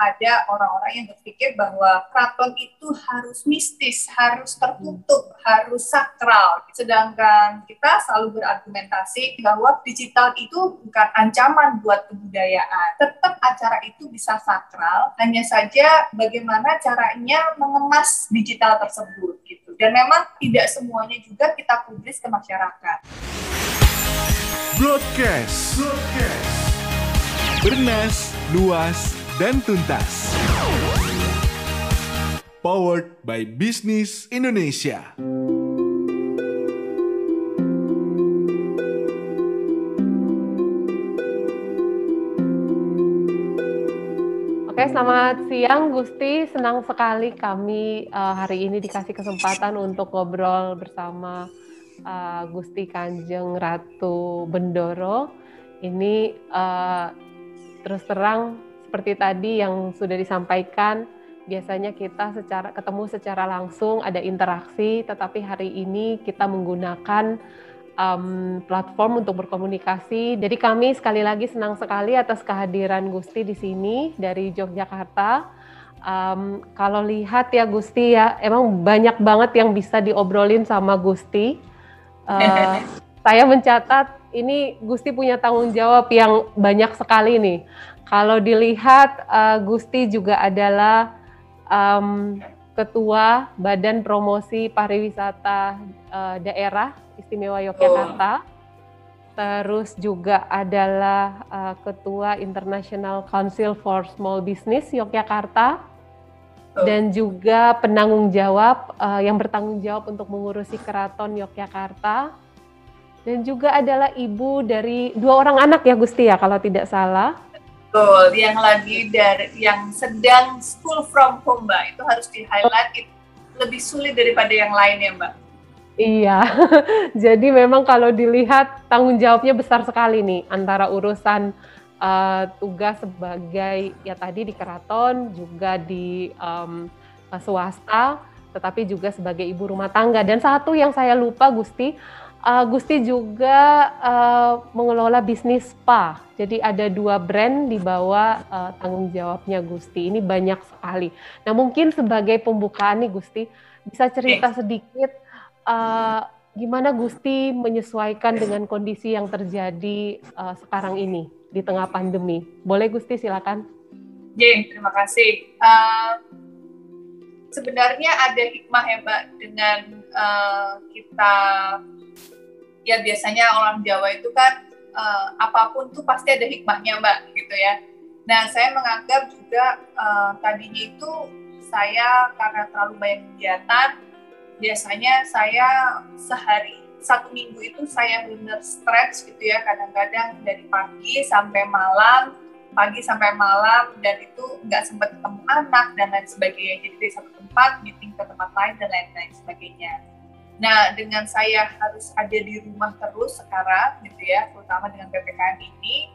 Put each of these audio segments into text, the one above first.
ada orang-orang yang berpikir bahwa keraton itu harus mistis, harus tertutup, hmm. harus sakral. Sedangkan kita selalu berargumentasi bahwa digital itu bukan ancaman buat kebudayaan. Tetap acara itu bisa sakral, hanya saja bagaimana caranya mengemas digital tersebut gitu. Dan memang tidak semuanya juga kita publis ke masyarakat. Broadcast. Broadcast. Bernas, luas, dan tuntas. Powered by Business Indonesia. Oke, selamat siang Gusti. Senang sekali kami uh, hari ini dikasih kesempatan untuk ngobrol bersama uh, Gusti Kanjeng Ratu Bendoro. Ini uh, terus terang seperti tadi yang sudah disampaikan, biasanya kita secara ketemu secara langsung ada interaksi, tetapi hari ini kita menggunakan um, platform untuk berkomunikasi. Jadi kami sekali lagi senang sekali atas kehadiran Gusti di sini dari Yogyakarta. Um, kalau lihat ya Gusti ya, emang banyak banget yang bisa diobrolin sama Gusti. Uh, saya mencatat ini Gusti punya tanggung jawab yang banyak sekali nih. Kalau dilihat uh, Gusti juga adalah um, ketua Badan Promosi Pariwisata uh, Daerah Istimewa Yogyakarta. Oh. Terus juga adalah uh, Ketua International Council for Small Business Yogyakarta. Oh. Dan juga penanggung jawab uh, yang bertanggung jawab untuk mengurusi Keraton Yogyakarta. Dan juga adalah ibu dari dua orang anak ya Gusti ya kalau tidak salah. Betul, yang lagi dari yang sedang school from home Mbak, itu harus di highlight itu lebih sulit daripada yang lain ya Mbak. Iya, jadi memang kalau dilihat tanggung jawabnya besar sekali nih antara urusan uh, tugas sebagai ya tadi di keraton juga di um, swasta, tetapi juga sebagai ibu rumah tangga. Dan satu yang saya lupa Gusti, uh, Gusti juga uh, mengelola bisnis spa. Jadi ada dua brand di bawah uh, tanggung jawabnya Gusti. Ini banyak sekali. Nah mungkin sebagai pembukaan nih Gusti bisa cerita sedikit uh, gimana Gusti menyesuaikan dengan kondisi yang terjadi uh, sekarang ini di tengah pandemi. Boleh Gusti silakan. Jeng, terima kasih. Uh, sebenarnya ada hikmah ya Mbak dengan uh, kita ya biasanya orang Jawa itu kan uh, apa pun tuh pasti ada hikmahnya Mbak gitu ya. Nah saya menganggap juga uh, tadinya itu saya karena terlalu banyak kegiatan biasanya saya sehari satu minggu itu saya benar stretch gitu ya kadang-kadang dari pagi sampai malam pagi sampai malam dan itu nggak sempat ketemu anak dan lain sebagainya. Jadi dari satu tempat meeting ke tempat lain dan lain-lain sebagainya. Nah, dengan saya harus ada di rumah terus sekarang, gitu ya, terutama dengan PPKM ini,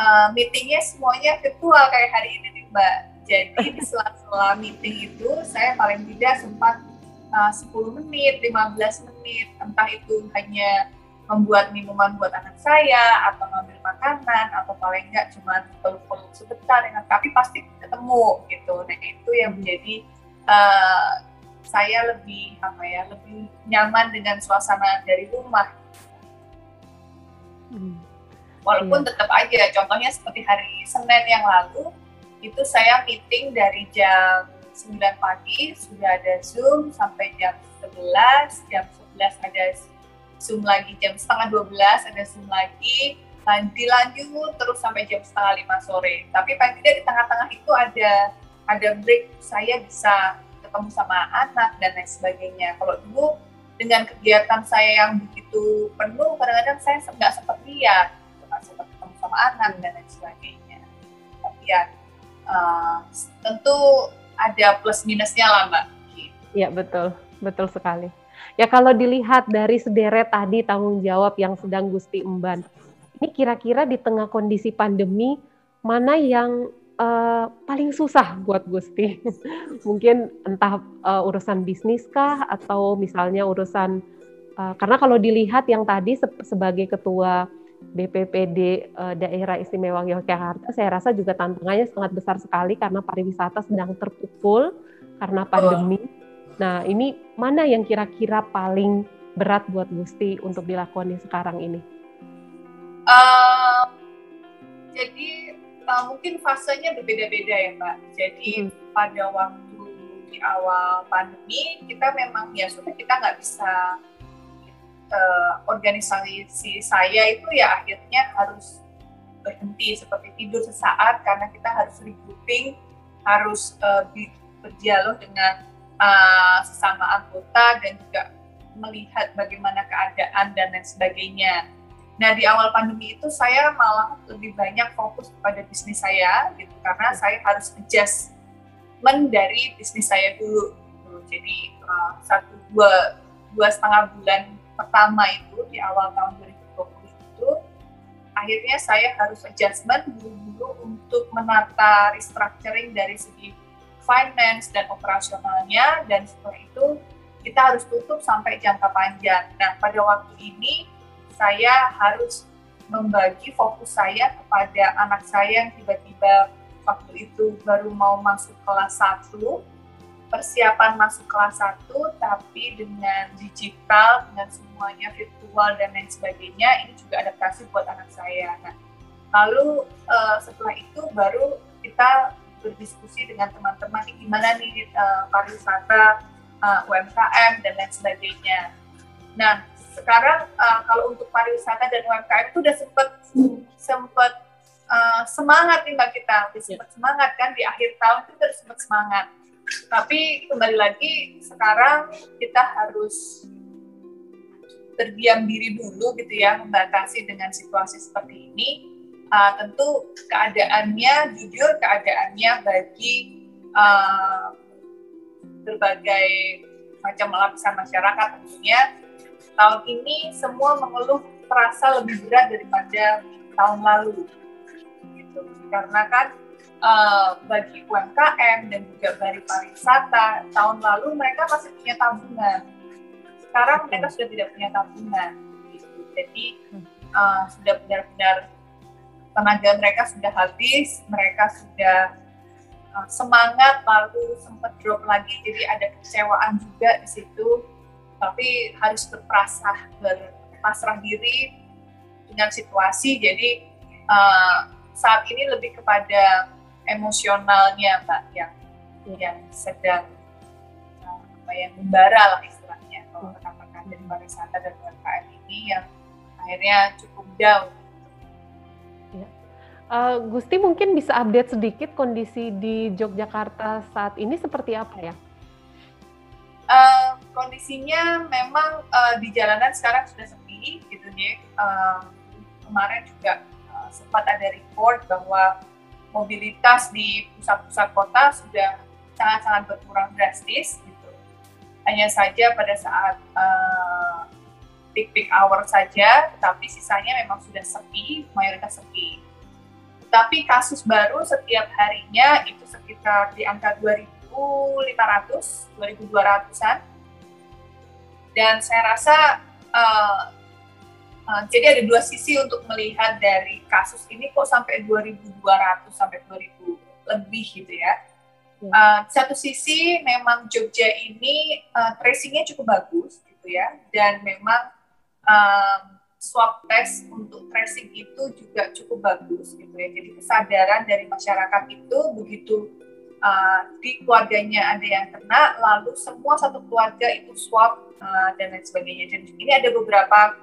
uh, meetingnya semuanya virtual kayak hari ini nih, Mbak. Jadi di sela-sela meeting itu, saya paling tidak sempat uh, 10 menit, 15 menit, entah itu hanya membuat minuman buat anak saya, atau ngambil makanan, atau paling enggak cuma peluk-peluk sebentar, ya, tapi pasti ketemu, gitu. Nah, itu yang menjadi uh, saya lebih apa ya lebih nyaman dengan suasana dari rumah hmm. walaupun iya. tetap aja contohnya seperti hari Senin yang lalu itu saya meeting dari jam 9 pagi sudah ada Zoom sampai jam 11 jam 11 ada Zoom lagi jam setengah 12 ada Zoom lagi dilanjut terus sampai jam setengah lima sore tapi paling tidak di tengah-tengah itu ada ada break saya bisa ketemu sama anak dan lain sebagainya. Kalau dulu dengan kegiatan saya yang begitu penuh, kadang-kadang saya nggak sempat lihat, nggak sempat ketemu sama anak dan lain sebagainya. Tapi ya uh, tentu ada plus minusnya lah mbak. Iya betul, betul sekali. Ya kalau dilihat dari sederet tadi tanggung jawab yang sedang Gusti emban, ini kira-kira di tengah kondisi pandemi mana yang uh, paling susah buat Gusti? Mungkin entah uh, urusan bisnis kah atau misalnya urusan uh, karena kalau dilihat yang tadi se sebagai ketua BPPD uh, Daerah Istimewa Yogyakarta, saya rasa juga tantangannya sangat besar sekali karena pariwisata sedang terpukul karena pandemi. Nah, ini mana yang kira-kira paling berat buat Gusti untuk dilakukan sekarang ini? Uh, jadi uh, mungkin fasenya berbeda-beda ya Mbak. Jadi hmm. pada waktu di awal pandemi kita memang ya sudah kita nggak bisa uh, organisasi saya itu ya akhirnya harus berhenti seperti tidur sesaat karena kita harus regrouping, harus uh, berdialog dengan uh, sesama anggota dan juga melihat bagaimana keadaan dan lain sebagainya. Nah di awal pandemi itu saya malah lebih banyak fokus kepada bisnis saya gitu karena saya harus adjustment dari bisnis saya dulu. Jadi uh, satu dua dua setengah bulan pertama itu di awal tahun 2020 itu akhirnya saya harus adjustment dulu-dulu untuk menata restructuring dari segi finance dan operasionalnya dan setelah itu kita harus tutup sampai jangka panjang. Nah, pada waktu ini saya harus membagi fokus saya kepada anak saya yang tiba-tiba waktu itu baru mau masuk kelas 1 persiapan masuk kelas 1 tapi dengan digital, dengan semuanya virtual dan lain sebagainya, ini juga adaptasi buat anak saya. Nah, lalu uh, setelah itu baru kita berdiskusi dengan teman-teman gimana nih uh, pariwisata, uh, UMKM dan lain sebagainya. Nah, sekarang uh, kalau untuk pariwisata dan UMKM itu udah sempet sempet uh, semangat nih mbak kita, udah sempet semangat kan di akhir tahun itu udah sempet semangat. Tapi kembali lagi sekarang kita harus terdiam diri dulu gitu ya membatasi dengan situasi seperti ini uh, tentu keadaannya jujur keadaannya bagi uh, berbagai macam lapisan masyarakat tentunya tahun ini semua mengeluh terasa lebih berat daripada tahun lalu gitu. Karena kan uh, bagi UMKM dan juga bagi pariwisata tahun lalu mereka masih punya tabungan. Sekarang mereka sudah tidak punya tabungan gitu. jadi uh, sudah benar-benar tenaga mereka sudah habis mereka sudah uh, semangat lalu sempat drop lagi jadi ada kecewaan juga di situ tapi harus berpasrah berpasrah diri dengan situasi jadi uh, saat ini lebih kepada emosionalnya mbak yang yang sedang apa yang membara lah istilahnya kalau hmm. rekan-rekan dari pariwisata dan UMKM ini yang akhirnya cukup down. Uh, Gusti mungkin bisa update sedikit kondisi di Yogyakarta saat ini seperti apa ya? Uh, kondisinya memang uh, di jalanan sekarang sudah sepi gitu ya. Uh, kemarin juga uh, sempat ada report bahwa mobilitas di pusat-pusat kota sudah sangat-sangat berkurang drastis gitu. Hanya saja pada saat uh, peak peak hour saja, tetapi sisanya memang sudah sepi, mayoritas sepi. Tapi kasus baru setiap harinya itu sekitar di angka 2.500, 2.200-an. Dan saya rasa uh, Uh, jadi ada dua sisi untuk melihat dari kasus ini kok sampai 2.200 sampai 2.000 lebih gitu ya. Uh, satu sisi memang Jogja ini uh, tracingnya cukup bagus gitu ya, dan memang um, swab test untuk tracing itu juga cukup bagus gitu ya. Jadi kesadaran dari masyarakat itu begitu uh, di keluarganya ada yang kena, lalu semua satu keluarga itu swab uh, dan lain sebagainya. Dan ini ada beberapa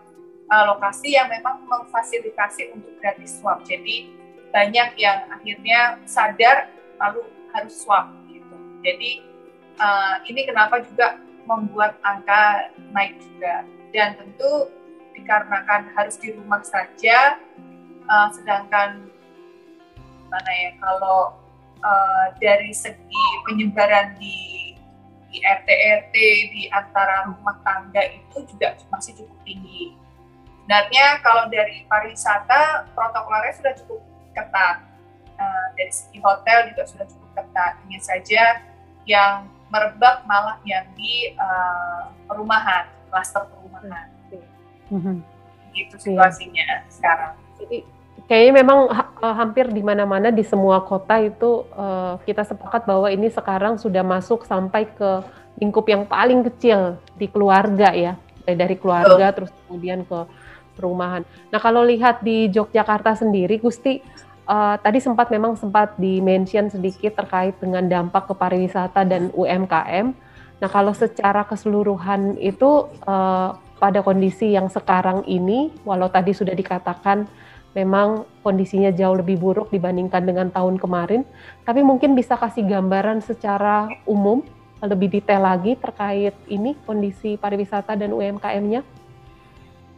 uh, lokasi yang memang memfasilitasi untuk gratis swab. Jadi banyak yang akhirnya sadar lalu harus swab gitu. Jadi uh, ini kenapa juga membuat angka naik juga. Dan tentu dikarenakan harus di rumah saja, uh, sedangkan mana ya kalau uh, dari segi penyebaran di di RT RT di antara rumah tangga itu juga masih cukup tinggi sebenarnya kalau dari pariwisata protokolnya sudah cukup ketat. Uh, dari segi hotel juga sudah cukup ketat. Hanya saja yang merebak malah yang di uh, perumahan, klaster perumahan. Mm-hmm. gitu iya. situasinya yeah. sekarang. Jadi kayaknya memang ha eh, hampir di mana-mana di semua kota itu uh, kita sepakat bahwa ini sekarang sudah masuk sampai ke lingkup yang paling kecil di keluarga ya dari keluarga oh. terus kemudian ke perumahan. Nah kalau lihat di Yogyakarta sendiri, Gusti uh, tadi sempat memang sempat di-mention sedikit terkait dengan dampak ke pariwisata dan UMKM. Nah kalau secara keseluruhan itu uh, pada kondisi yang sekarang ini, walau tadi sudah dikatakan memang kondisinya jauh lebih buruk dibandingkan dengan tahun kemarin, tapi mungkin bisa kasih gambaran secara umum lebih detail lagi terkait ini kondisi pariwisata dan UMKM-nya?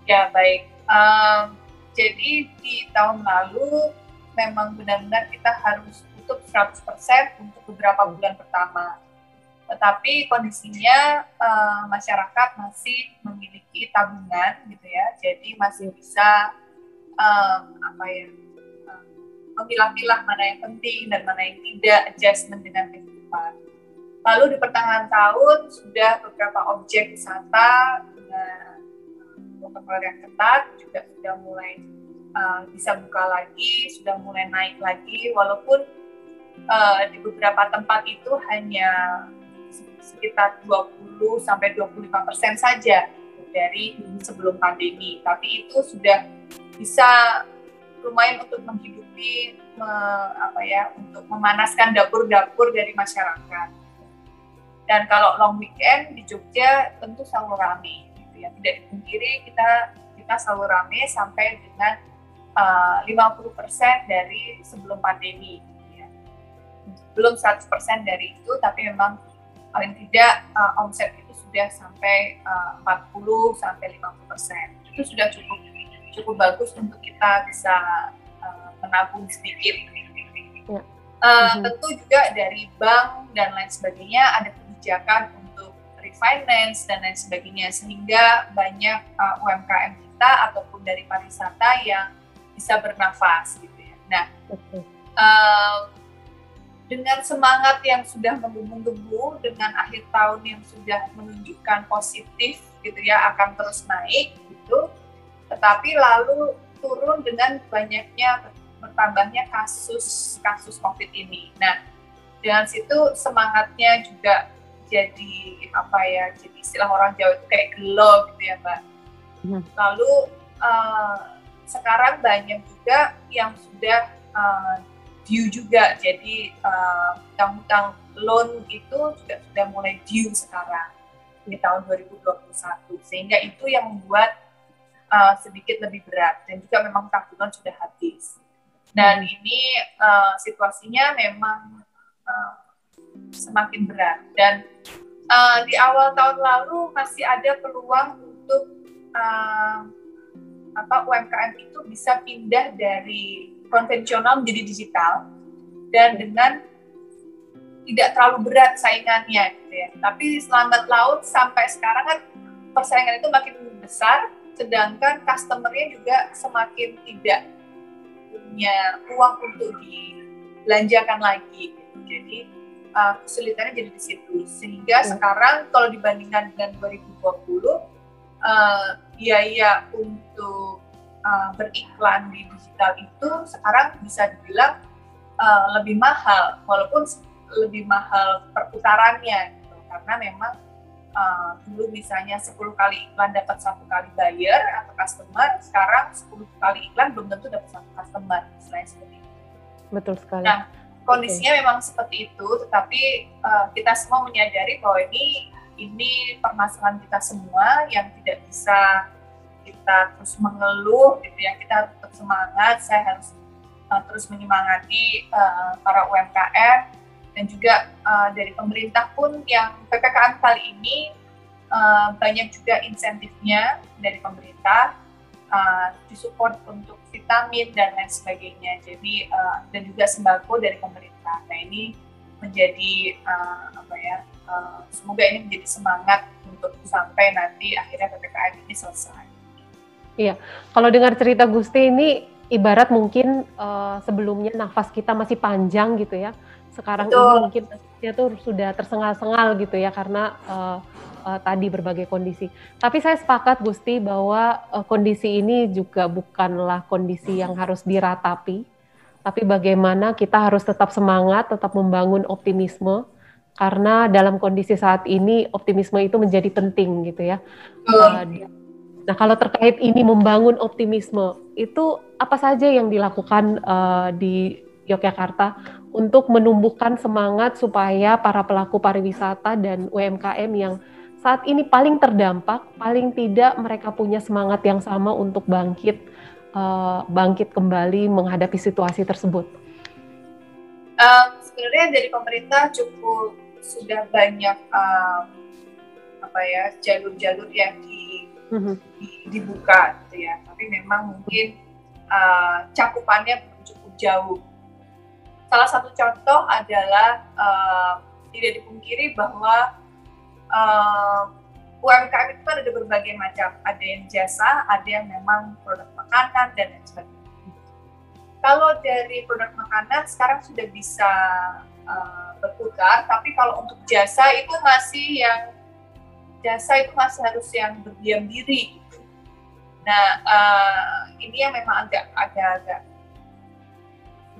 Ya baik, um, jadi di tahun lalu memang benar-benar kita harus tutup 100% untuk beberapa bulan pertama. Tetapi kondisinya uh, masyarakat masih memiliki tabungan gitu ya, jadi masih bisa um, apa ya memilah-milah mana yang penting dan mana yang tidak adjustment dengan kehidupan. Lalu di pertengahan tahun sudah beberapa objek wisata dengan protokol yang ketat juga sudah mulai uh, bisa buka lagi, sudah mulai naik lagi, walaupun uh, di beberapa tempat itu hanya sekitar 20 sampai 25 persen saja dari sebelum pandemi, tapi itu sudah bisa lumayan untuk menghidupi me, apa ya untuk memanaskan dapur-dapur dari masyarakat. Dan kalau long weekend di Jogja tentu selalu ramai, gitu ya. Tidak dipungkiri kita kita selalu ramai sampai dengan uh, 50% dari sebelum pandemi. Gitu ya. Belum 100% dari itu, tapi memang paling tidak uh, omset itu sudah sampai uh, 40 sampai 50%. Itu sudah cukup cukup bagus untuk kita bisa uh, menabung sedikit. Ya. Uh, mm-hmm. Tentu juga dari bank dan lain sebagainya ada kebijakan untuk refinance dan lain sebagainya sehingga banyak uh, UMKM kita ataupun dari pariwisata yang bisa bernafas gitu ya. Nah, uh, dengan semangat yang sudah menggebu-gebu dengan akhir tahun yang sudah menunjukkan positif gitu ya akan terus naik gitu, tetapi lalu turun dengan banyaknya bertambahnya kasus kasus COVID ini. Nah, dengan situ semangatnya juga jadi apa ya jadi istilah orang Jawa itu kayak gelo gitu ya mbak hmm. lalu uh, sekarang banyak juga yang sudah uh, due juga. Jadi utang-utang uh, loan itu juga sudah mulai due sekarang di tahun 2021 sehingga itu yang membuat uh, sedikit lebih berat dan juga memang tabungan sudah habis. Dan hmm. ini uh, situasinya memang uh, semakin berat. Dan uh, di awal tahun lalu masih ada peluang untuk uh, apa UMKM itu bisa pindah dari konvensional menjadi digital dan dengan tidak terlalu berat saingannya gitu ya. Tapi selamat laut sampai sekarang kan persaingan itu makin besar sedangkan customernya juga semakin tidak punya uang untuk dibelanjakan lagi gitu. Jadi uh, kesulitannya jadi di situ. Sehingga hmm. sekarang kalau dibandingkan dengan 2020, uh, biaya untuk uh, beriklan di digital itu sekarang bisa dibilang uh, lebih mahal, walaupun lebih mahal perputarannya gitu. Karena memang uh, dulu misalnya 10 kali iklan dapat satu kali buyer atau customer, sekarang 10 kali iklan belum tentu dapat satu customer, selain seperti itu. Betul sekali. Nah, kondisinya memang seperti itu, tetapi uh, kita semua menyadari bahwa ini ini permasalahan kita semua yang tidak bisa kita terus mengeluh gitu ya kita tetap semangat saya harus uh, terus menyemangati uh, para UMKM dan juga uh, dari pemerintah pun yang ppkm kali ini uh, banyak juga insentifnya dari pemerintah uh, disupport untuk vitamin dan lain sebagainya. Jadi uh, dan juga sembako dari pemerintah. Nah ini menjadi uh, apa ya? Uh, semoga ini menjadi semangat untuk sampai nanti akhirnya ppkm ini selesai. Iya, kalau dengar cerita Gusti ini ibarat mungkin uh, sebelumnya nafas kita masih panjang gitu ya. Sekarang Betul. ini mungkin dia tuh sudah tersengal-sengal gitu ya karena uh, uh, tadi berbagai kondisi. Tapi saya sepakat Gusti bahwa uh, kondisi ini juga bukanlah kondisi yang harus diratapi, tapi bagaimana kita harus tetap semangat, tetap membangun optimisme karena dalam kondisi saat ini optimisme itu menjadi penting gitu ya. Uh, nah kalau terkait ini membangun optimisme itu apa saja yang dilakukan uh, di Yogyakarta untuk menumbuhkan semangat supaya para pelaku pariwisata dan UMKM yang saat ini paling terdampak, paling tidak mereka punya semangat yang sama untuk bangkit, uh, bangkit kembali menghadapi situasi tersebut. Um, sebenarnya dari pemerintah cukup sudah banyak um, apa ya jalur-jalur yang di, di, dibuka, gitu ya. Tapi memang mungkin uh, cakupannya cukup jauh salah satu contoh adalah uh, tidak dipungkiri bahwa uh, UMKM itu kan ada berbagai macam, ada yang jasa, ada yang memang produk makanan dan lain sebagainya. Kalau dari produk makanan sekarang sudah bisa uh, berputar, tapi kalau untuk jasa itu masih yang jasa itu masih harus yang berdiam diri. Nah, uh, ini yang memang agak agak-agak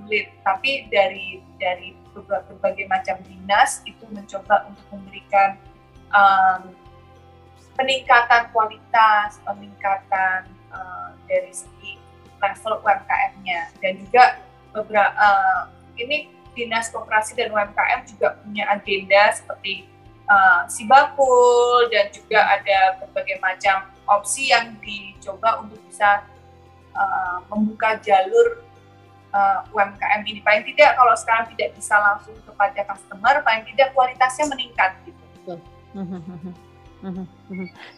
sulit tapi dari dari berbagai macam dinas itu mencoba untuk memberikan um, peningkatan kualitas, peningkatan uh, dari segi level UMKM-nya dan juga beberapa uh, ini dinas koperasi dan UMKM juga punya agenda seperti uh, sibakul dan juga ada berbagai macam opsi yang dicoba untuk bisa uh, membuka jalur uh, UMKM ini paling tidak kalau sekarang tidak bisa langsung kepada customer paling tidak kualitasnya meningkat gitu.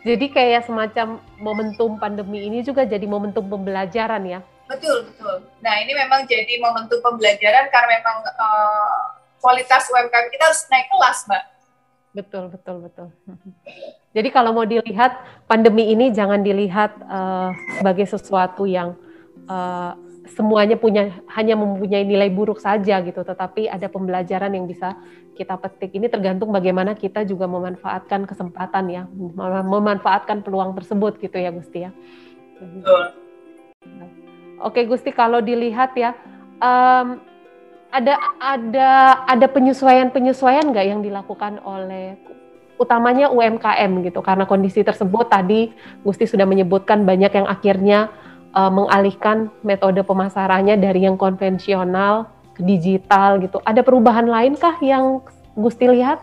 Jadi kayak semacam momentum pandemi ini juga jadi momentum pembelajaran ya. Betul betul. Nah ini memang jadi momentum pembelajaran karena memang uh, kualitas UMKM kita harus naik kelas, mbak. Betul betul betul. Jadi kalau mau dilihat pandemi ini jangan dilihat uh, sebagai sesuatu yang uh, semuanya punya hanya mempunyai nilai buruk saja gitu, tetapi ada pembelajaran yang bisa kita petik. Ini tergantung bagaimana kita juga memanfaatkan kesempatan ya, memanfaatkan peluang tersebut gitu ya Gusti ya. Oke Gusti, kalau dilihat ya, um, ada ada ada penyesuaian-penyesuaian nggak yang dilakukan oleh utamanya UMKM gitu karena kondisi tersebut tadi Gusti sudah menyebutkan banyak yang akhirnya uh, mengalihkan metode pemasarannya dari yang konvensional ke digital gitu. Ada perubahan lainkah yang Gusti lihat?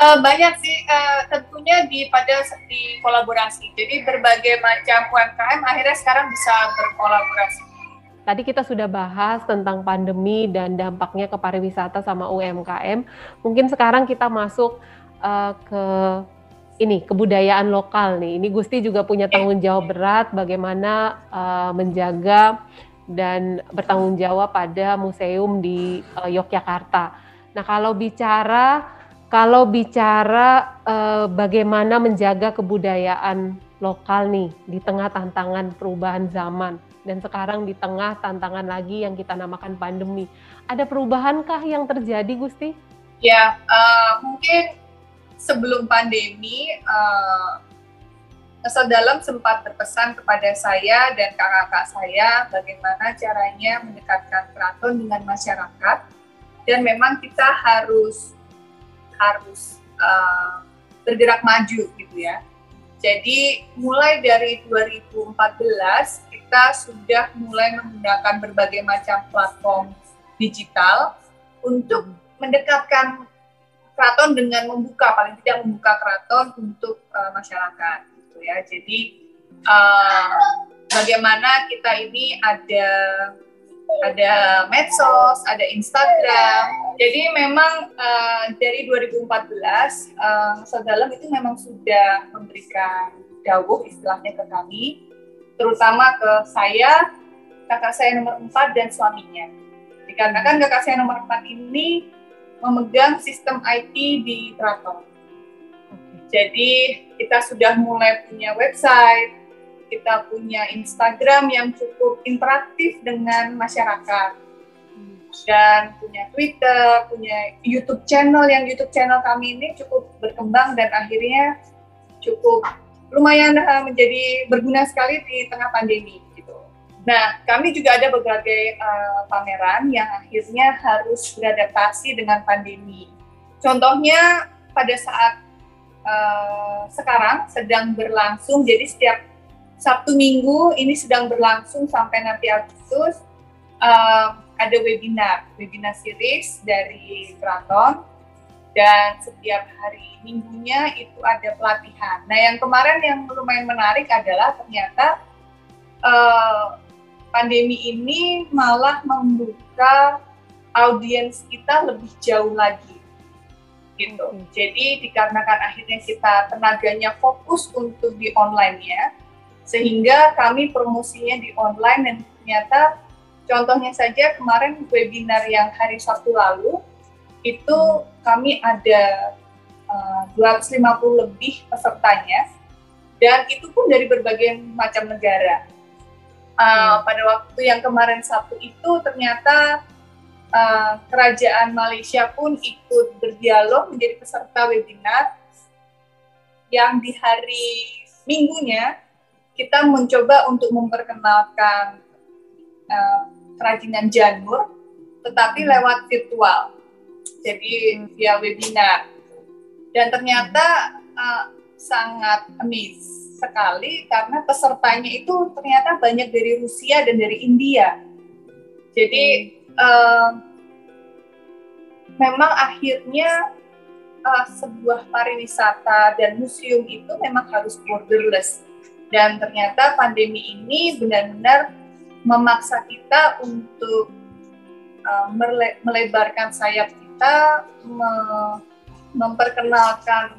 Uh, banyak sih, uh, tentunya di pada di kolaborasi. Jadi berbagai macam UMKM akhirnya sekarang bisa berkolaborasi. Tadi kita sudah bahas tentang pandemi dan dampaknya ke pariwisata sama UMKM. Mungkin sekarang kita masuk uh, ke ini kebudayaan lokal nih. Ini Gusti juga punya tanggung jawab berat bagaimana uh, menjaga dan bertanggung jawab pada museum di uh, Yogyakarta. Nah, kalau bicara kalau bicara uh, bagaimana menjaga kebudayaan lokal nih di tengah tantangan perubahan zaman dan sekarang di tengah tantangan lagi yang kita namakan pandemi. Ada perubahankah yang terjadi, Gusti? Ya, uh, mungkin sebelum pandemi uh, Dalam sempat berpesan kepada saya dan kakak-kakak saya bagaimana caranya mendekatkan keraton dengan masyarakat dan memang kita harus harus uh, bergerak maju gitu ya. Jadi mulai dari 2014 kita sudah mulai menggunakan berbagai macam platform digital untuk mendekatkan keraton dengan membuka paling tidak membuka keraton untuk uh, masyarakat gitu ya. Jadi uh, bagaimana kita ini ada ada medsos ada Instagram. Jadi memang uh, dari 2014 uh, Sodalam itu memang sudah memberikan dawuh istilahnya ke kami terutama ke saya kakak saya nomor 4 dan suaminya. Dikarenakan kakak saya nomor 4 ini memegang sistem IT di Keraton. Jadi kita sudah mulai punya website, kita punya Instagram yang cukup interaktif dengan masyarakat. dan punya Twitter, punya YouTube channel yang YouTube channel kami ini cukup berkembang dan akhirnya cukup lumayan uh, menjadi berguna sekali di tengah pandemi gitu. Nah, kami juga ada berbagai uh, pameran yang akhirnya harus beradaptasi dengan pandemi. Contohnya pada saat uh, sekarang sedang berlangsung, jadi setiap Sabtu Minggu ini sedang berlangsung sampai nanti Agustus uh, ada webinar, webinar series dari Keraton dan setiap hari minggunya itu ada pelatihan. Nah yang kemarin yang lumayan menarik adalah ternyata uh, pandemi ini malah membuka audiens kita lebih jauh lagi gitu. Hmm. Jadi dikarenakan akhirnya kita tenaganya fokus untuk di online ya, sehingga kami promosinya di online dan ternyata Contohnya saja kemarin webinar yang hari Sabtu lalu itu kami ada uh, 250 lebih pesertanya dan itu pun dari berbagai macam negara. Uh, pada waktu yang kemarin Sabtu itu ternyata uh, kerajaan Malaysia pun ikut berdialog menjadi peserta webinar yang di hari Minggunya kita mencoba untuk memperkenalkan uh, kerajinan janur, tetapi lewat virtual. Jadi hmm. via webinar. Dan ternyata uh, sangat amazed sekali karena pesertanya itu ternyata banyak dari Rusia dan dari India. Jadi uh, memang akhirnya uh, sebuah pariwisata dan museum itu memang harus borderless. Dan ternyata pandemi ini benar-benar memaksa kita untuk uh, melebarkan sayap kita, me memperkenalkan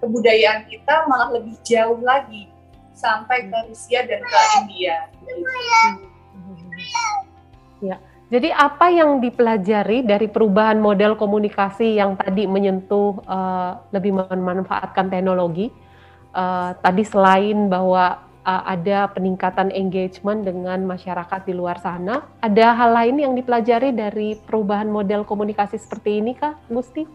kebudayaan kita malah lebih jauh lagi sampai ke Rusia dan ke India. Ya. Jadi apa yang dipelajari dari perubahan model komunikasi yang tadi menyentuh uh, lebih memanfaatkan teknologi? Uh, tadi selain bahwa uh, ada peningkatan engagement dengan masyarakat di luar sana. Ada hal lain yang dipelajari dari perubahan model komunikasi seperti ini, kah, Gusti?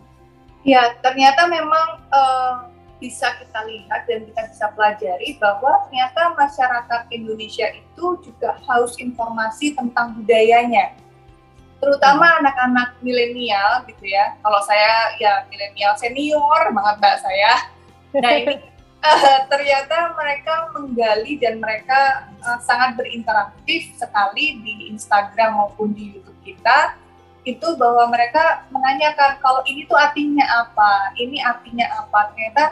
Ya, ternyata memang uh, bisa kita lihat dan kita bisa pelajari bahwa ternyata masyarakat Indonesia itu juga haus informasi tentang budayanya terutama hmm. anak-anak milenial gitu ya. Kalau saya ya milenial senior banget mbak saya. Nah ini uh, ternyata mereka menggali dan mereka uh, sangat berinteraktif sekali di Instagram maupun di YouTube kita. Itu bahwa mereka menanyakan kalau ini tuh artinya apa, ini artinya apa. Ternyata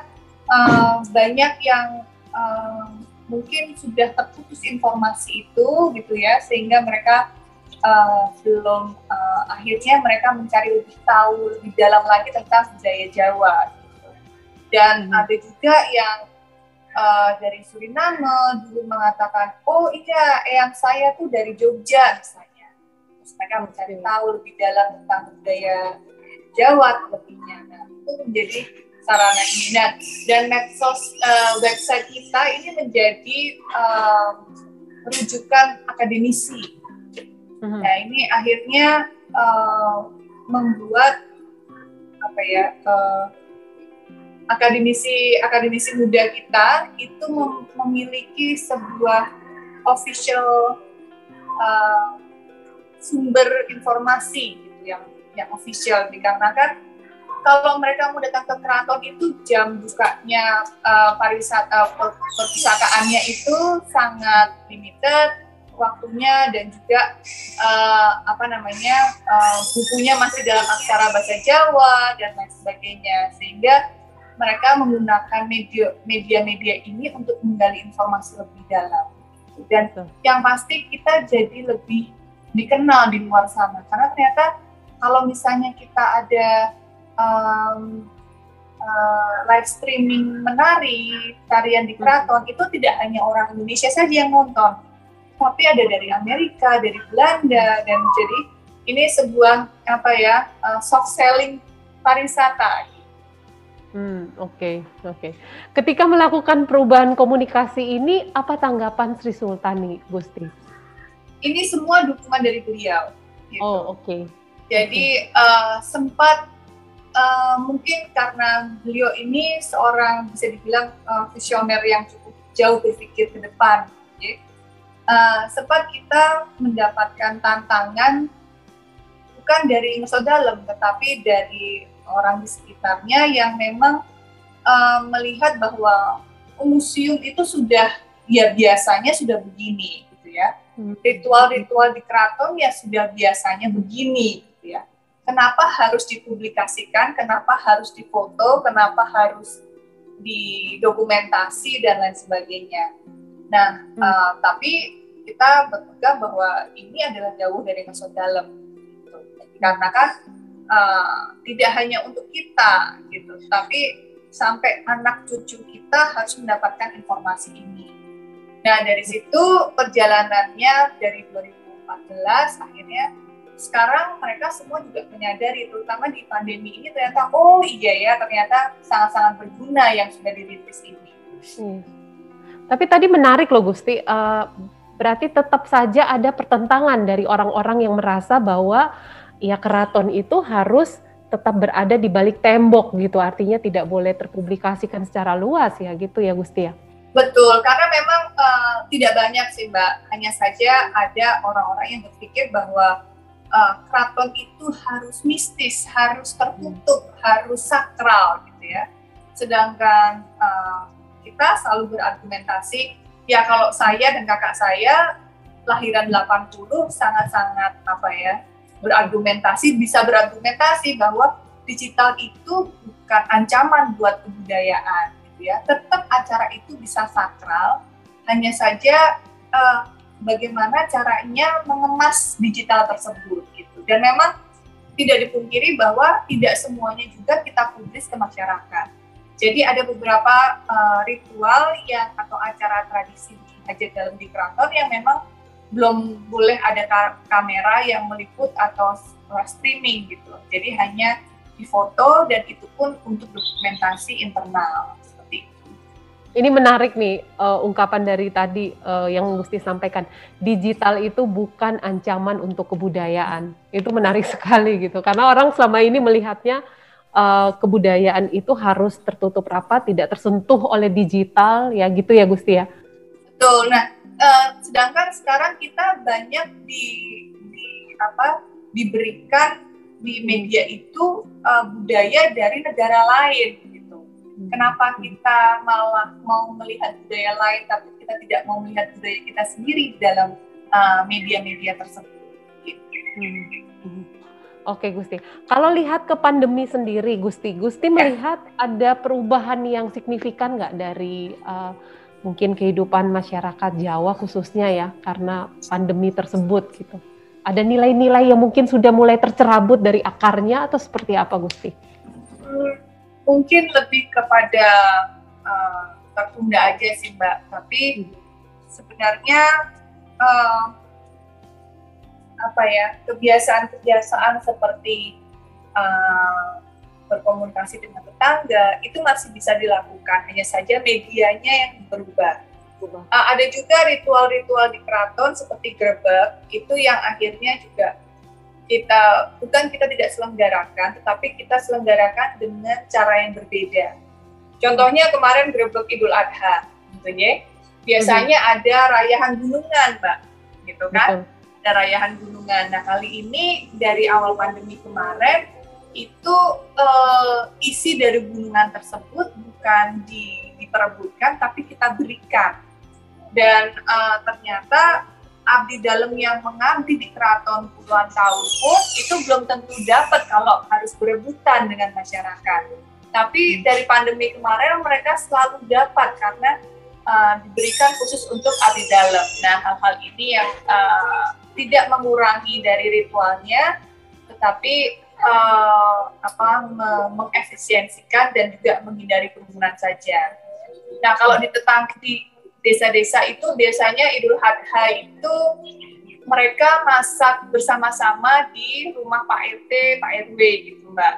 uh, banyak yang uh, mungkin sudah terputus informasi itu gitu ya, sehingga mereka uh, belum uh, akhirnya mereka mencari lebih tahu lebih dalam lagi tentang budaya Jawa dan hmm. ada juga yang uh, dari Suriname dulu mengatakan oh iya yang saya tuh dari Jogja misalnya. Terus mereka mencari tahu lebih dalam tentang budaya Jawa lebihnya nah itu menjadi sarana ini nah, dan medsos uh, website kita ini menjadi um, rujukan akademisi. Uh-huh. nah ini akhirnya uh, membuat apa ya uh, akademisi akademisi muda kita itu mem memiliki sebuah official uh, sumber informasi gitu yang yang official dikarenakan kalau mereka mau datang ke keraton itu jam bukanya uh, pariwisata perpustakaannya itu sangat limited waktunya dan juga uh, apa namanya uh, bukunya masih dalam aksara bahasa Jawa dan lain sebagainya. Sehingga mereka menggunakan media-media ini untuk menggali informasi lebih dalam. Dan Betul. yang pasti kita jadi lebih dikenal di luar sana karena ternyata kalau misalnya kita ada um, uh, live streaming menari tarian di keraton itu tidak hanya orang Indonesia saja yang nonton, tapi ada dari Amerika, dari Belanda dan jadi ini sebuah apa ya uh, soft selling pariwisata Hmm, oke, okay, oke. Okay. Ketika melakukan perubahan komunikasi ini, apa tanggapan Sri Sultan nih, Gusti? Ini semua dukungan dari beliau. Gitu. Oh, oke. Okay. Jadi uh, sempat uh, mungkin karena beliau ini seorang bisa dibilang uh, visioner yang cukup jauh berpikir ke depan. Okay? Uh, sempat kita mendapatkan tantangan bukan dari musuh dalam, tetapi dari orang di sekitarnya yang memang uh, melihat bahwa museum itu sudah ya biasanya sudah begini gitu ya. Hmm. Ritual-ritual di keraton ya sudah biasanya begini gitu ya. Kenapa harus dipublikasikan? Kenapa harus difoto? Kenapa harus didokumentasi dan lain sebagainya? Nah, hmm. uh, tapi kita berpegang bahwa ini adalah jauh dari masuk dalam. Gitu. Karena kan uh, tidak hanya untuk kita gitu, tapi sampai anak cucu kita harus mendapatkan informasi ini. Nah, dari situ perjalanannya dari 2014 akhirnya sekarang mereka semua juga menyadari terutama di pandemi ini ternyata oh iya ya ternyata sangat-sangat berguna yang sudah dirintis ini. Hmm. Tapi tadi menarik loh Gusti, uh, berarti tetap saja ada pertentangan dari orang-orang yang merasa bahwa ya keraton itu harus tetap berada di balik tembok gitu. Artinya tidak boleh terpublikasikan secara luas ya gitu ya Gusti ya? Betul karena memang uh, tidak banyak sih Mbak. Hanya saja ada orang-orang yang berpikir bahwa uh, keraton itu harus mistis harus tertutup hmm. harus sakral gitu ya. Sedangkan uh, kita selalu berargumentasi ya kalau saya dan kakak saya lahiran 80 sangat-sangat apa ya berargumentasi bisa berargumentasi bahwa digital itu bukan ancaman buat kebudayaan gitu ya. Tetap acara itu bisa sakral. Hanya saja uh, bagaimana caranya mengemas digital tersebut gitu. Dan memang tidak dipungkiri bahwa tidak semuanya juga kita publis ke masyarakat. Jadi ada beberapa uh, ritual yang atau acara tradisi hajat dalam di keraton yang memang belum boleh ada kamera yang meliput atau streaming gitu. Jadi hanya difoto dan itu pun untuk dokumentasi internal seperti itu. Ini menarik nih uh, ungkapan dari tadi uh, yang Gusti sampaikan. Digital itu bukan ancaman untuk kebudayaan. Itu menarik sekali gitu. Karena orang selama ini melihatnya uh, kebudayaan itu harus tertutup rapat, tidak tersentuh oleh digital ya gitu ya Gusti ya. Betul. Nah, uh, sedangkan sekarang kita banyak di, di apa diberikan di media itu uh, budaya dari negara lain gitu. Kenapa kita malah mau melihat budaya lain tapi kita tidak mau melihat budaya kita sendiri di dalam uh, media-media uh, tersebut? Gitu. Hmm. Hmm. Oke Gusti, kalau lihat ke pandemi sendiri, Gusti, Gusti ya. melihat ada perubahan yang signifikan nggak dari uh, mungkin kehidupan masyarakat Jawa khususnya ya karena pandemi tersebut gitu. Ada nilai-nilai yang mungkin sudah mulai tercerabut dari akarnya atau seperti apa Gusti? Hmm, mungkin lebih kepada uh, tertunda aja sih Mbak, tapi sebenarnya uh, apa ya kebiasaan-kebiasaan seperti uh, berkomunikasi dengan tetangga itu masih bisa dilakukan hanya saja medianya yang berubah. Uh, ada juga ritual-ritual di keraton seperti grebek itu yang akhirnya juga kita bukan kita tidak selenggarakan tetapi kita selenggarakan dengan cara yang berbeda. Contohnya kemarin grebek Idul Adha gitu ya. Biasanya hmm. ada rayahan gunungan, Mbak. Gitu kan? Betul. Ada rayahan gunungan. Nah, kali ini dari awal pandemi kemarin itu uh, isi dari gunungan tersebut bukan di, diperebutkan tapi kita berikan. Dan uh, ternyata abdi dalam yang mengabdi di keraton puluhan tahun pun itu belum tentu dapat kalau harus berebutan dengan masyarakat. Tapi dari pandemi kemarin mereka selalu dapat karena uh, diberikan khusus untuk abdi dalam. Nah hal-hal ini yang uh, tidak mengurangi dari ritualnya tetapi uh, apa mengefisiensikan dan juga menghindari kerumunan saja. Nah kalau di tetang di desa-desa itu biasanya Idul Adha itu mereka masak bersama-sama di rumah Pak RT, Pak RW gitu Mbak.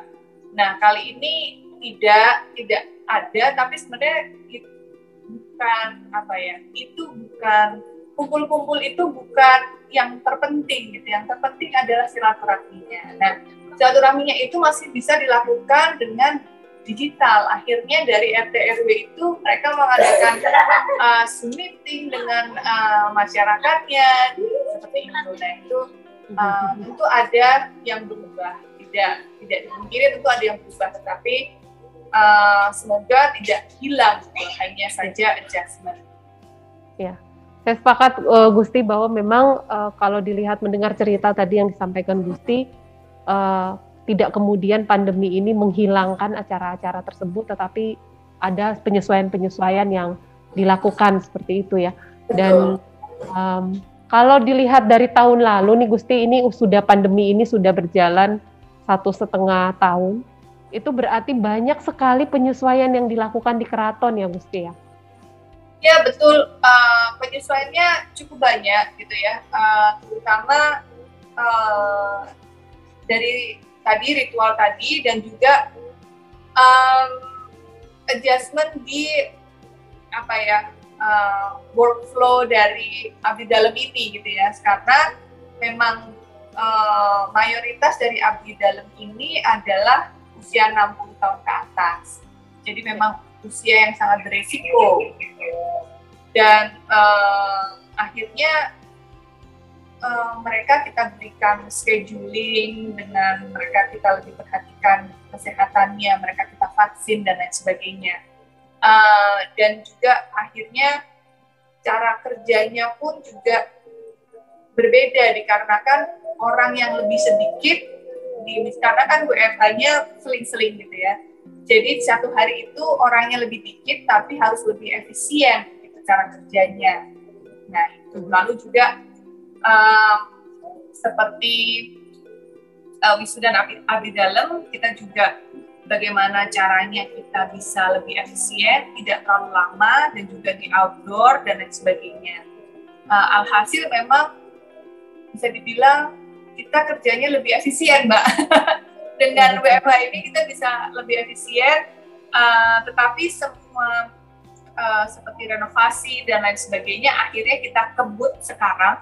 Nah kali ini tidak tidak ada tapi sebenarnya itu bukan apa ya itu bukan kumpul-kumpul itu bukan yang terpenting gitu. Yang terpenting adalah silaturahminya. Nah, silaturahminya itu masih bisa dilakukan dengan digital. Akhirnya dari RT RW itu mereka mengadakan uh, Zoom meeting dengan uh, masyarakatnya seperti itu. Nah, itu uh, tentu ada yang berubah. Tidak tidak dimungkiri tentu ada yang berubah, tetapi uh, semoga tidak hilang, hanya saja adjustment. Ya. Saya sepakat uh, Gusti bahwa memang uh, kalau dilihat mendengar cerita tadi yang disampaikan Gusti uh, tidak kemudian pandemi ini menghilangkan acara-acara tersebut tetapi ada penyesuaian-penyesuaian yang dilakukan seperti itu ya. Dan um, kalau dilihat dari tahun lalu nih Gusti ini sudah pandemi ini sudah berjalan satu setengah tahun itu berarti banyak sekali penyesuaian yang dilakukan di keraton ya Gusti ya. Ya betul, uh, penyesuaiannya cukup banyak gitu ya, uh, terutama uh, dari tadi ritual tadi dan juga um, adjustment di apa ya uh, workflow dari abdi dalam ini gitu ya, karena memang uh, mayoritas dari abdi dalam ini adalah usia 60 tahun ke atas, jadi memang usia yang sangat beresiko. Dan uh, akhirnya uh, mereka kita berikan scheduling dengan mereka kita lebih perhatikan kesehatannya mereka kita vaksin dan lain sebagainya. Uh, dan juga akhirnya cara kerjanya pun juga berbeda dikarenakan orang yang lebih sedikit di karena kan WFH-nya seling-seling gitu ya. Jadi satu hari itu orangnya lebih dikit tapi harus lebih efisien gitu cara kerjanya. Nah itu. Lalu juga um, seperti uh, wisuda abdi, abdi dalam kita juga bagaimana caranya kita bisa lebih efisien, tidak terlalu lama dan juga di outdoor dan lain sebagainya. Uh, alhasil memang bisa dibilang kita kerjanya lebih efisien, Mbak. dengan WFH ini kita bisa lebih efisien, uh, tetapi semua uh, seperti renovasi dan lain sebagainya akhirnya kita kebut sekarang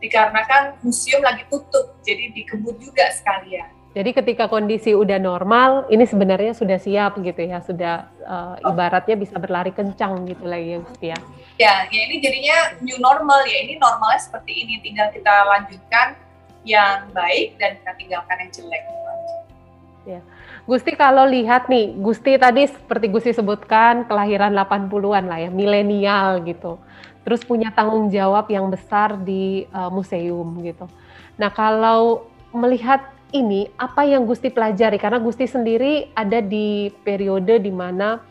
dikarenakan museum lagi tutup, jadi dikebut juga sekalian. Jadi ketika kondisi udah normal, ini sebenarnya sudah siap gitu ya, sudah uh, ibaratnya bisa berlari kencang gitu lagi ya, ya. Ya, ya ini jadinya new normal ya. Ini normalnya seperti ini, tinggal kita lanjutkan yang baik dan kita tinggalkan yang jelek. Ya. Gusti kalau lihat nih, Gusti tadi seperti Gusti sebutkan kelahiran 80-an lah ya, milenial gitu. Terus punya tanggung jawab yang besar di uh, museum gitu. Nah, kalau melihat ini apa yang Gusti pelajari karena Gusti sendiri ada di periode di mana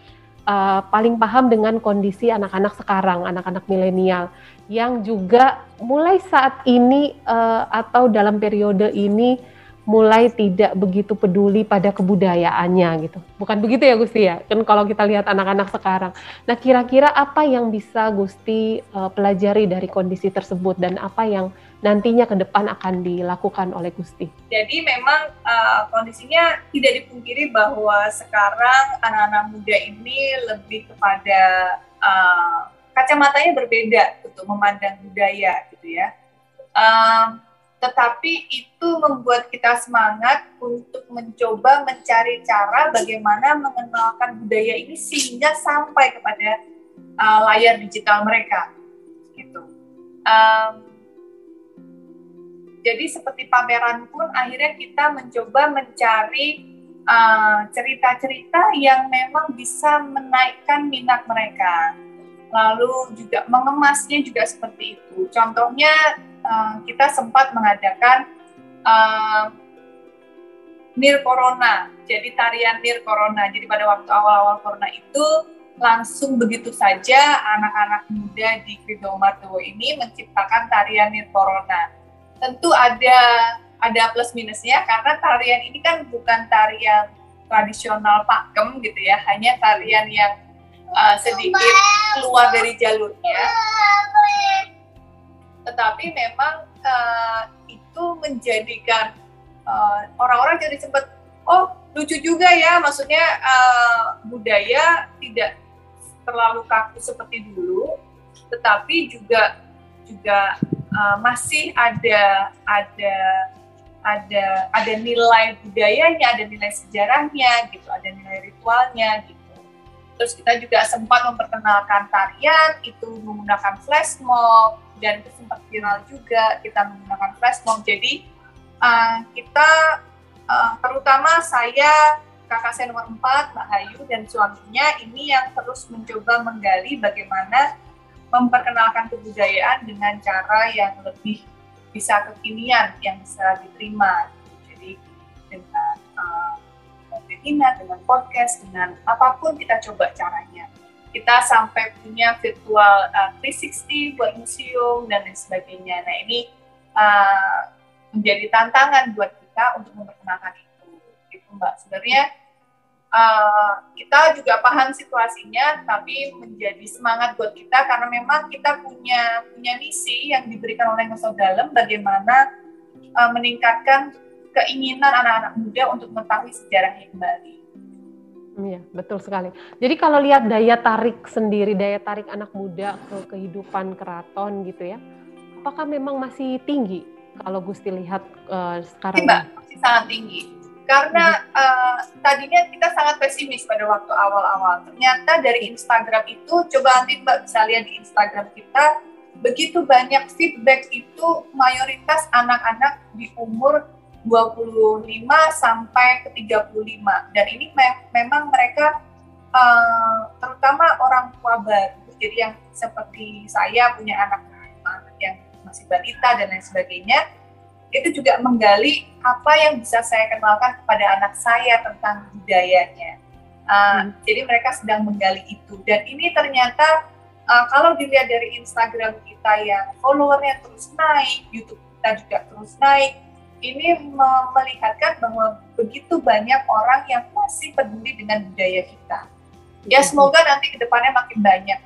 uh, paling paham dengan kondisi anak-anak sekarang, anak-anak milenial yang juga mulai saat ini uh, atau dalam periode ini mulai tidak begitu peduli pada kebudayaannya gitu. Bukan begitu ya Gusti ya? Kan kalau kita lihat anak-anak sekarang. Nah, kira-kira apa yang bisa Gusti uh, pelajari dari kondisi tersebut dan apa yang nantinya ke depan akan dilakukan oleh Gusti? Jadi memang uh, kondisinya tidak dipungkiri bahwa sekarang anak-anak muda ini lebih kepada uh, kacamatanya berbeda untuk memandang budaya gitu ya. Um, tetapi itu membuat kita semangat untuk mencoba mencari cara bagaimana mengenalkan budaya ini sehingga sampai kepada uh, layar digital mereka. Gitu. Um, jadi seperti pameran pun akhirnya kita mencoba mencari uh, cerita-cerita uh, yang memang bisa menaikkan minat mereka. Lalu juga mengemasnya juga seperti itu. Contohnya uh, kita sempat mengadakan uh, Nir Corona, jadi tarian Nir Corona. Jadi pada waktu awal-awal Corona itu langsung begitu saja anak-anak muda di Krido Martowo ini menciptakan tarian Nir Corona. Tentu ada ada plus minusnya karena tarian ini kan bukan tarian tradisional pakem gitu ya, hanya tarian yang uh, sedikit keluar dari jalurnya tetapi memang uh, itu menjadikan uh, orang-orang jadi sempat oh lucu juga ya maksudnya uh, budaya tidak terlalu kaku seperti dulu tetapi juga juga uh, masih ada ada ada ada nilai budayanya, ada nilai sejarahnya gitu, ada nilai ritualnya gitu. Terus kita juga sempat memperkenalkan tarian itu menggunakan flash mob dan itu sempat viral juga kita menggunakan flash mob. Jadi uh, kita uh, terutama saya kakak saya nomor 4 Mbak Hayu dan suaminya ini yang terus mencoba menggali bagaimana memperkenalkan kebudayaan dengan cara yang lebih bisa kekinian yang bisa diterima jadi dengan uh, webinar dengan podcast dengan apa pun kita coba caranya. Kita sampai punya virtual uh, 360 buat museum dan lain sebagainya. Nah ini uh, menjadi tantangan buat kita untuk memperkenalkan itu. Itu mbak. Sebenarnya uh, kita juga paham situasinya, tapi menjadi semangat buat kita karena memang kita punya punya misi yang diberikan oleh Ngesot Dalam bagaimana uh, meningkatkan keinginan anak-anak muda untuk mengetahui sejarahnya kembali. Iya, betul sekali. Jadi kalau lihat daya tarik sendiri, daya tarik anak muda ke kehidupan keraton gitu ya, apakah memang masih tinggi kalau Gusti lihat uh, sekarang? Mbak, masih sangat tinggi karena uh, tadinya kita sangat pesimis pada waktu awal-awal. Ternyata dari Instagram itu, coba nanti Mbak bisa lihat di Instagram kita, begitu banyak feedback itu mayoritas anak-anak di umur 25 sampai ke 35. Dan ini me memang mereka uh, terutama orang tua baru. Jadi yang seperti saya punya anak, anak yang masih balita dan lain sebagainya, itu juga menggali apa yang bisa saya kenalkan kepada anak saya tentang budayanya. Uh, hmm. Jadi mereka sedang menggali itu dan ini ternyata uh, kalau dilihat dari Instagram kita yang followernya terus naik, YouTube kita juga terus naik, ini melihatkan bahwa begitu banyak orang yang masih peduli dengan budaya kita. Ya semoga nanti ke depannya makin banyak.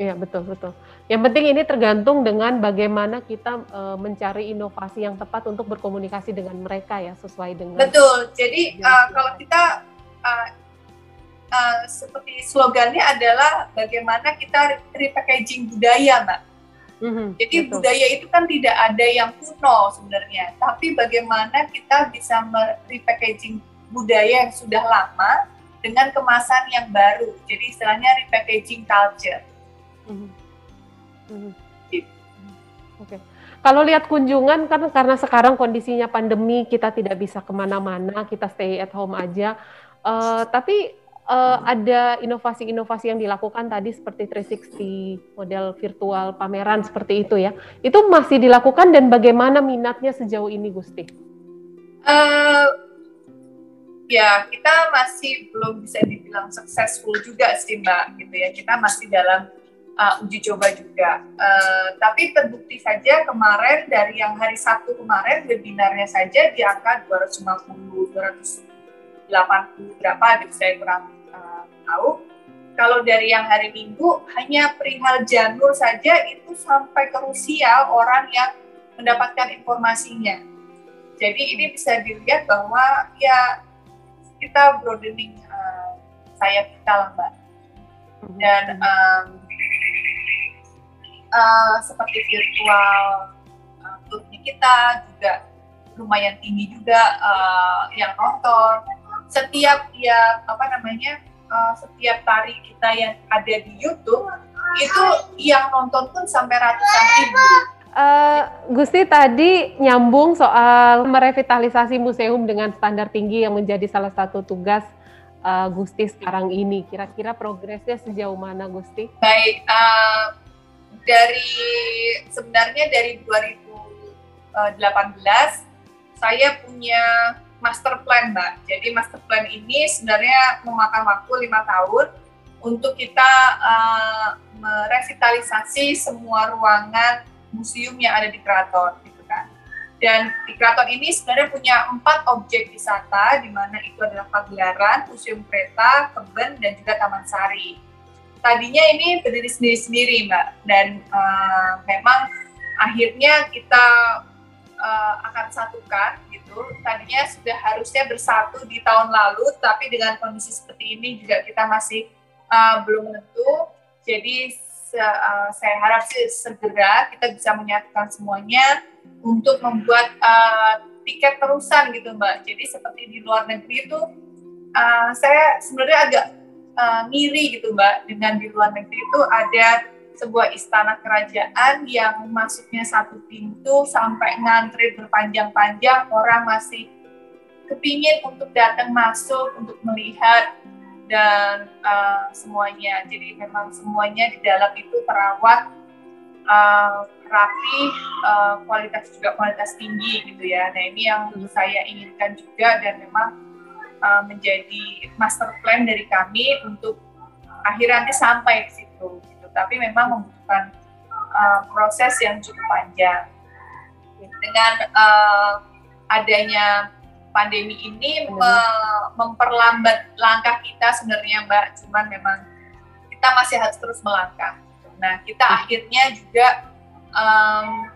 Iya betul betul. Yang penting ini tergantung dengan bagaimana kita uh, mencari inovasi yang tepat untuk berkomunikasi dengan mereka ya sesuai dengan. Betul. Jadi uh, kalau kita uh, uh, seperti slogannya adalah bagaimana kita repackaging budaya, mbak. Mm-hmm, Jadi betul. budaya itu kan tidak ada yang kuno sebenarnya, tapi bagaimana kita bisa repackaging budaya yang sudah lama dengan kemasan yang baru. Jadi istilahnya repackaging culture. Mhm. Mhm. Oke. Okay. Kalau lihat kunjungan kan karena sekarang kondisinya pandemi kita tidak bisa ke mana-mana, kita stay at home aja. Uh, tapi uh, ada inovasi-inovasi yang dilakukan tadi seperti 360 model virtual pameran seperti itu ya. Itu masih dilakukan dan bagaimana minatnya sejauh ini Gusti? Uh, ya kita masih belum bisa dibilang successful juga sih Mbak gitu ya. Kita masih dalam uh, uji coba juga. Uh, tapi terbukti saja kemarin dari yang hari Sabtu kemarin webinarnya saja di angka 250, 280 berapa gitu saya kurang tahu. Kalau dari yang hari Minggu hanya perihal janur saja itu sampai ke Rusia orang yang mendapatkan informasinya. Jadi ini bisa dilihat bahwa ya kita broadening uh, sayap kita lah mbak. Dan um, uh, seperti virtual uh, kita juga lumayan tinggi juga uh, yang nonton setiap ya apa namanya uh, setiap tari kita yang ada di YouTube itu yang nonton pun sampai ratusan ribu. Uh, Gusti tadi nyambung soal merevitalisasi museum dengan standar tinggi yang menjadi salah satu tugas uh, Gusti sekarang ini. Kira-kira progresnya sejauh mana Gusti? Baik, uh, dari sebenarnya dari 2018 saya punya master plan mbak. Jadi master plan ini sebenarnya memakan waktu lima tahun untuk kita uh, merevitalisasi semua ruangan museum yang ada di keraton gitu kan. Dan di keraton ini sebenarnya punya empat objek wisata di mana itu adalah pagelaran, museum kereta, kebun dan juga taman sari tadinya ini berdiri sendiri-sendiri mbak dan uh, memang akhirnya kita uh, akan satukan gitu. Tadinya sudah harusnya bersatu di tahun lalu tapi dengan kondisi seperti ini juga kita masih uh, belum menentu jadi se uh, saya harap sih segera kita bisa menyatukan semuanya untuk membuat uh, tiket terusan gitu mbak. Jadi seperti di luar negeri itu uh, saya sebenarnya agak uh, ngiri gitu mbak. Dengan di luar negeri itu ada sebuah istana kerajaan yang masuknya satu pintu sampai ngantri berpanjang-panjang orang masih kepingin untuk datang masuk untuk melihat dan uh, semuanya. Jadi memang semuanya di dalam itu terawat uh, rapi uh, kualitas juga kualitas tinggi gitu ya. Nah ini yang saya inginkan juga dan memang uh, menjadi master plan dari kami untuk akhirnya nanti sampai ke situ. gitu. Tapi memang membutuhkan uh, proses yang cukup panjang. Dengan uh, adanya pandemi ini me memperlambat langkah kita sebenarnya Mbak, cuman memang kita masih harus terus melangkah. Nah, kita akhirnya juga um,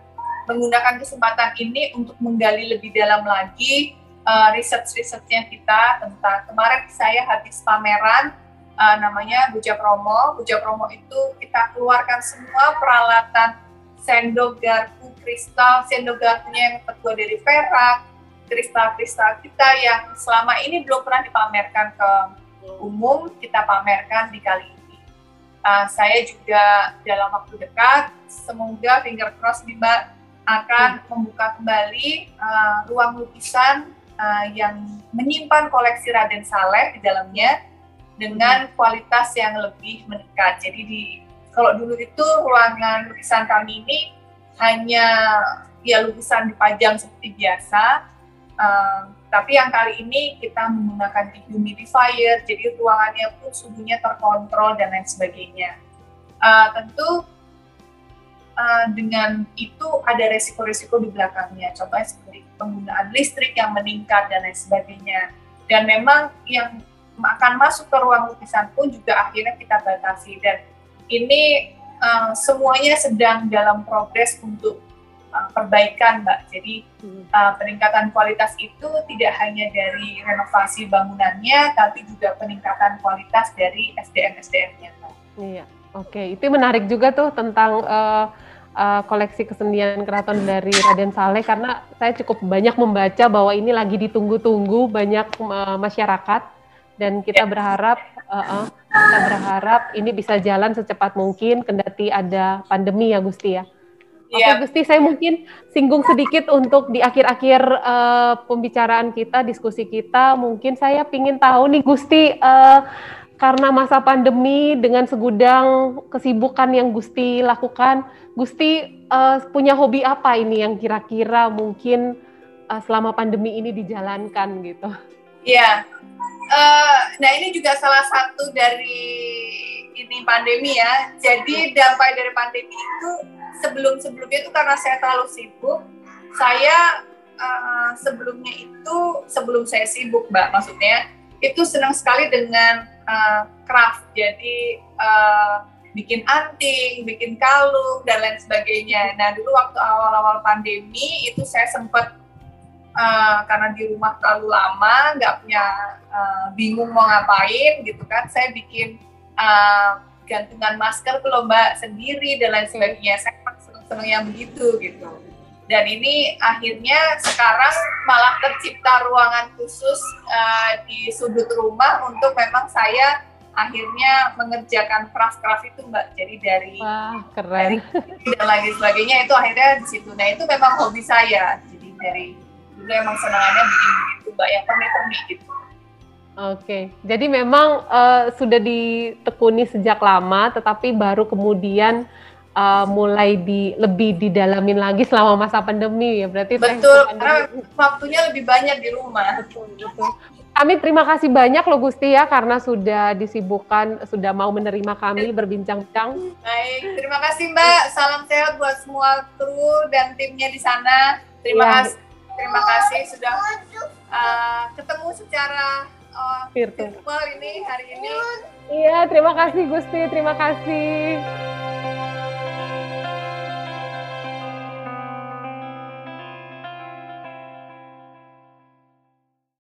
menggunakan kesempatan ini untuk menggali lebih dalam lagi uh, research-researchnya kita tentang kemarin saya habis pameran uh, namanya Buja Promo. Buja Promo itu kita keluarkan semua peralatan sendok garpu kristal, sendok garpunya yang terbuat dari perak, kristal-kristal kita yang selama ini belum pernah dipamerkan ke umum, kita pamerkan di kali ini. Uh, saya juga dalam waktu dekat, semoga finger cross Mbak akan membuka kembali uh, ruang lukisan uh, yang menyimpan koleksi Raden Saleh di dalamnya dengan kualitas yang lebih meningkat. Jadi di kalau dulu itu ruangan lukisan kami ini hanya ya lukisan dipajang seperti biasa, uh, tapi yang kali ini kita menggunakan dehumidifier, jadi ruangannya pun suhunya terkontrol dan lain sebagainya. Uh, tentu uh, dengan itu ada resiko-resiko di belakangnya. Contohnya seperti penggunaan listrik yang meningkat dan lain sebagainya. Dan memang yang akan masuk ke ruang lukisan pun juga akhirnya kita batasi dan ini uh, semuanya sedang dalam progres untuk uh, perbaikan, Mbak. Jadi uh, peningkatan kualitas itu tidak hanya dari renovasi bangunannya, tapi juga peningkatan kualitas dari SDM-SDM-nya, Mbak. Iya, oke. Okay. Itu menarik juga tuh tentang uh, uh, koleksi kesenian keraton dari Raden Saleh karena saya cukup banyak membaca bahwa ini lagi ditunggu-tunggu banyak uh, masyarakat dan kita ya. berharap uh, uh, kita berharap ini bisa jalan secepat mungkin kendati ada pandemi ya Gusti ya. Oke okay, ya. Gusti, saya mungkin singgung sedikit untuk di akhir-akhir uh, pembicaraan kita, diskusi kita. Mungkin saya ingin tahu nih Gusti, uh, karena masa pandemi dengan segudang kesibukan yang Gusti lakukan, Gusti uh, punya hobi apa ini yang kira-kira mungkin uh, selama pandemi ini dijalankan gitu? Iya, uh, nah ini juga salah satu dari ini pandemi ya. Jadi dampak dari pandemi itu sebelum-sebelumnya itu karena saya terlalu sibuk, saya uh, sebelumnya itu sebelum saya sibuk, mbak, maksudnya itu senang sekali dengan uh, craft. Jadi uh, bikin anting, bikin kalung dan lain sebagainya. Nah dulu waktu awal-awal pandemi itu saya sempat uh, karena di rumah terlalu lama, nggak punya uh, bingung mau ngapain gitu kan, saya bikin uh, gantungan masker ke lomba sendiri dan lain sebagainya. Saya seneng-seneng yang begitu gitu. Dan ini akhirnya sekarang malah tercipta ruangan khusus uh, di sudut rumah untuk memang saya akhirnya mengerjakan craft-craft itu mbak jadi dari Wah, keren. dari dan lagi sebagainya itu akhirnya di situ nah itu memang hobi saya jadi dari dulu emang senangannya bikin gitu mbak yang pernik-pernik gitu Oke, jadi memang uh, sudah ditekuni sejak lama, tetapi baru kemudian uh, mulai di lebih didalamin lagi selama masa pandemi ya berarti betul karena waktunya lebih banyak di rumah betul betul kami terima kasih banyak loh Gusti ya karena sudah disibukkan, sudah mau menerima kami berbincang-bincang. Baik, terima kasih Mbak. Salam sehat buat semua kru dan timnya di sana. Terima ya. kasih, terima kasih sudah uh, ketemu secara uh, virtual ini hari ini. Iya, terima kasih Gusti, terima kasih.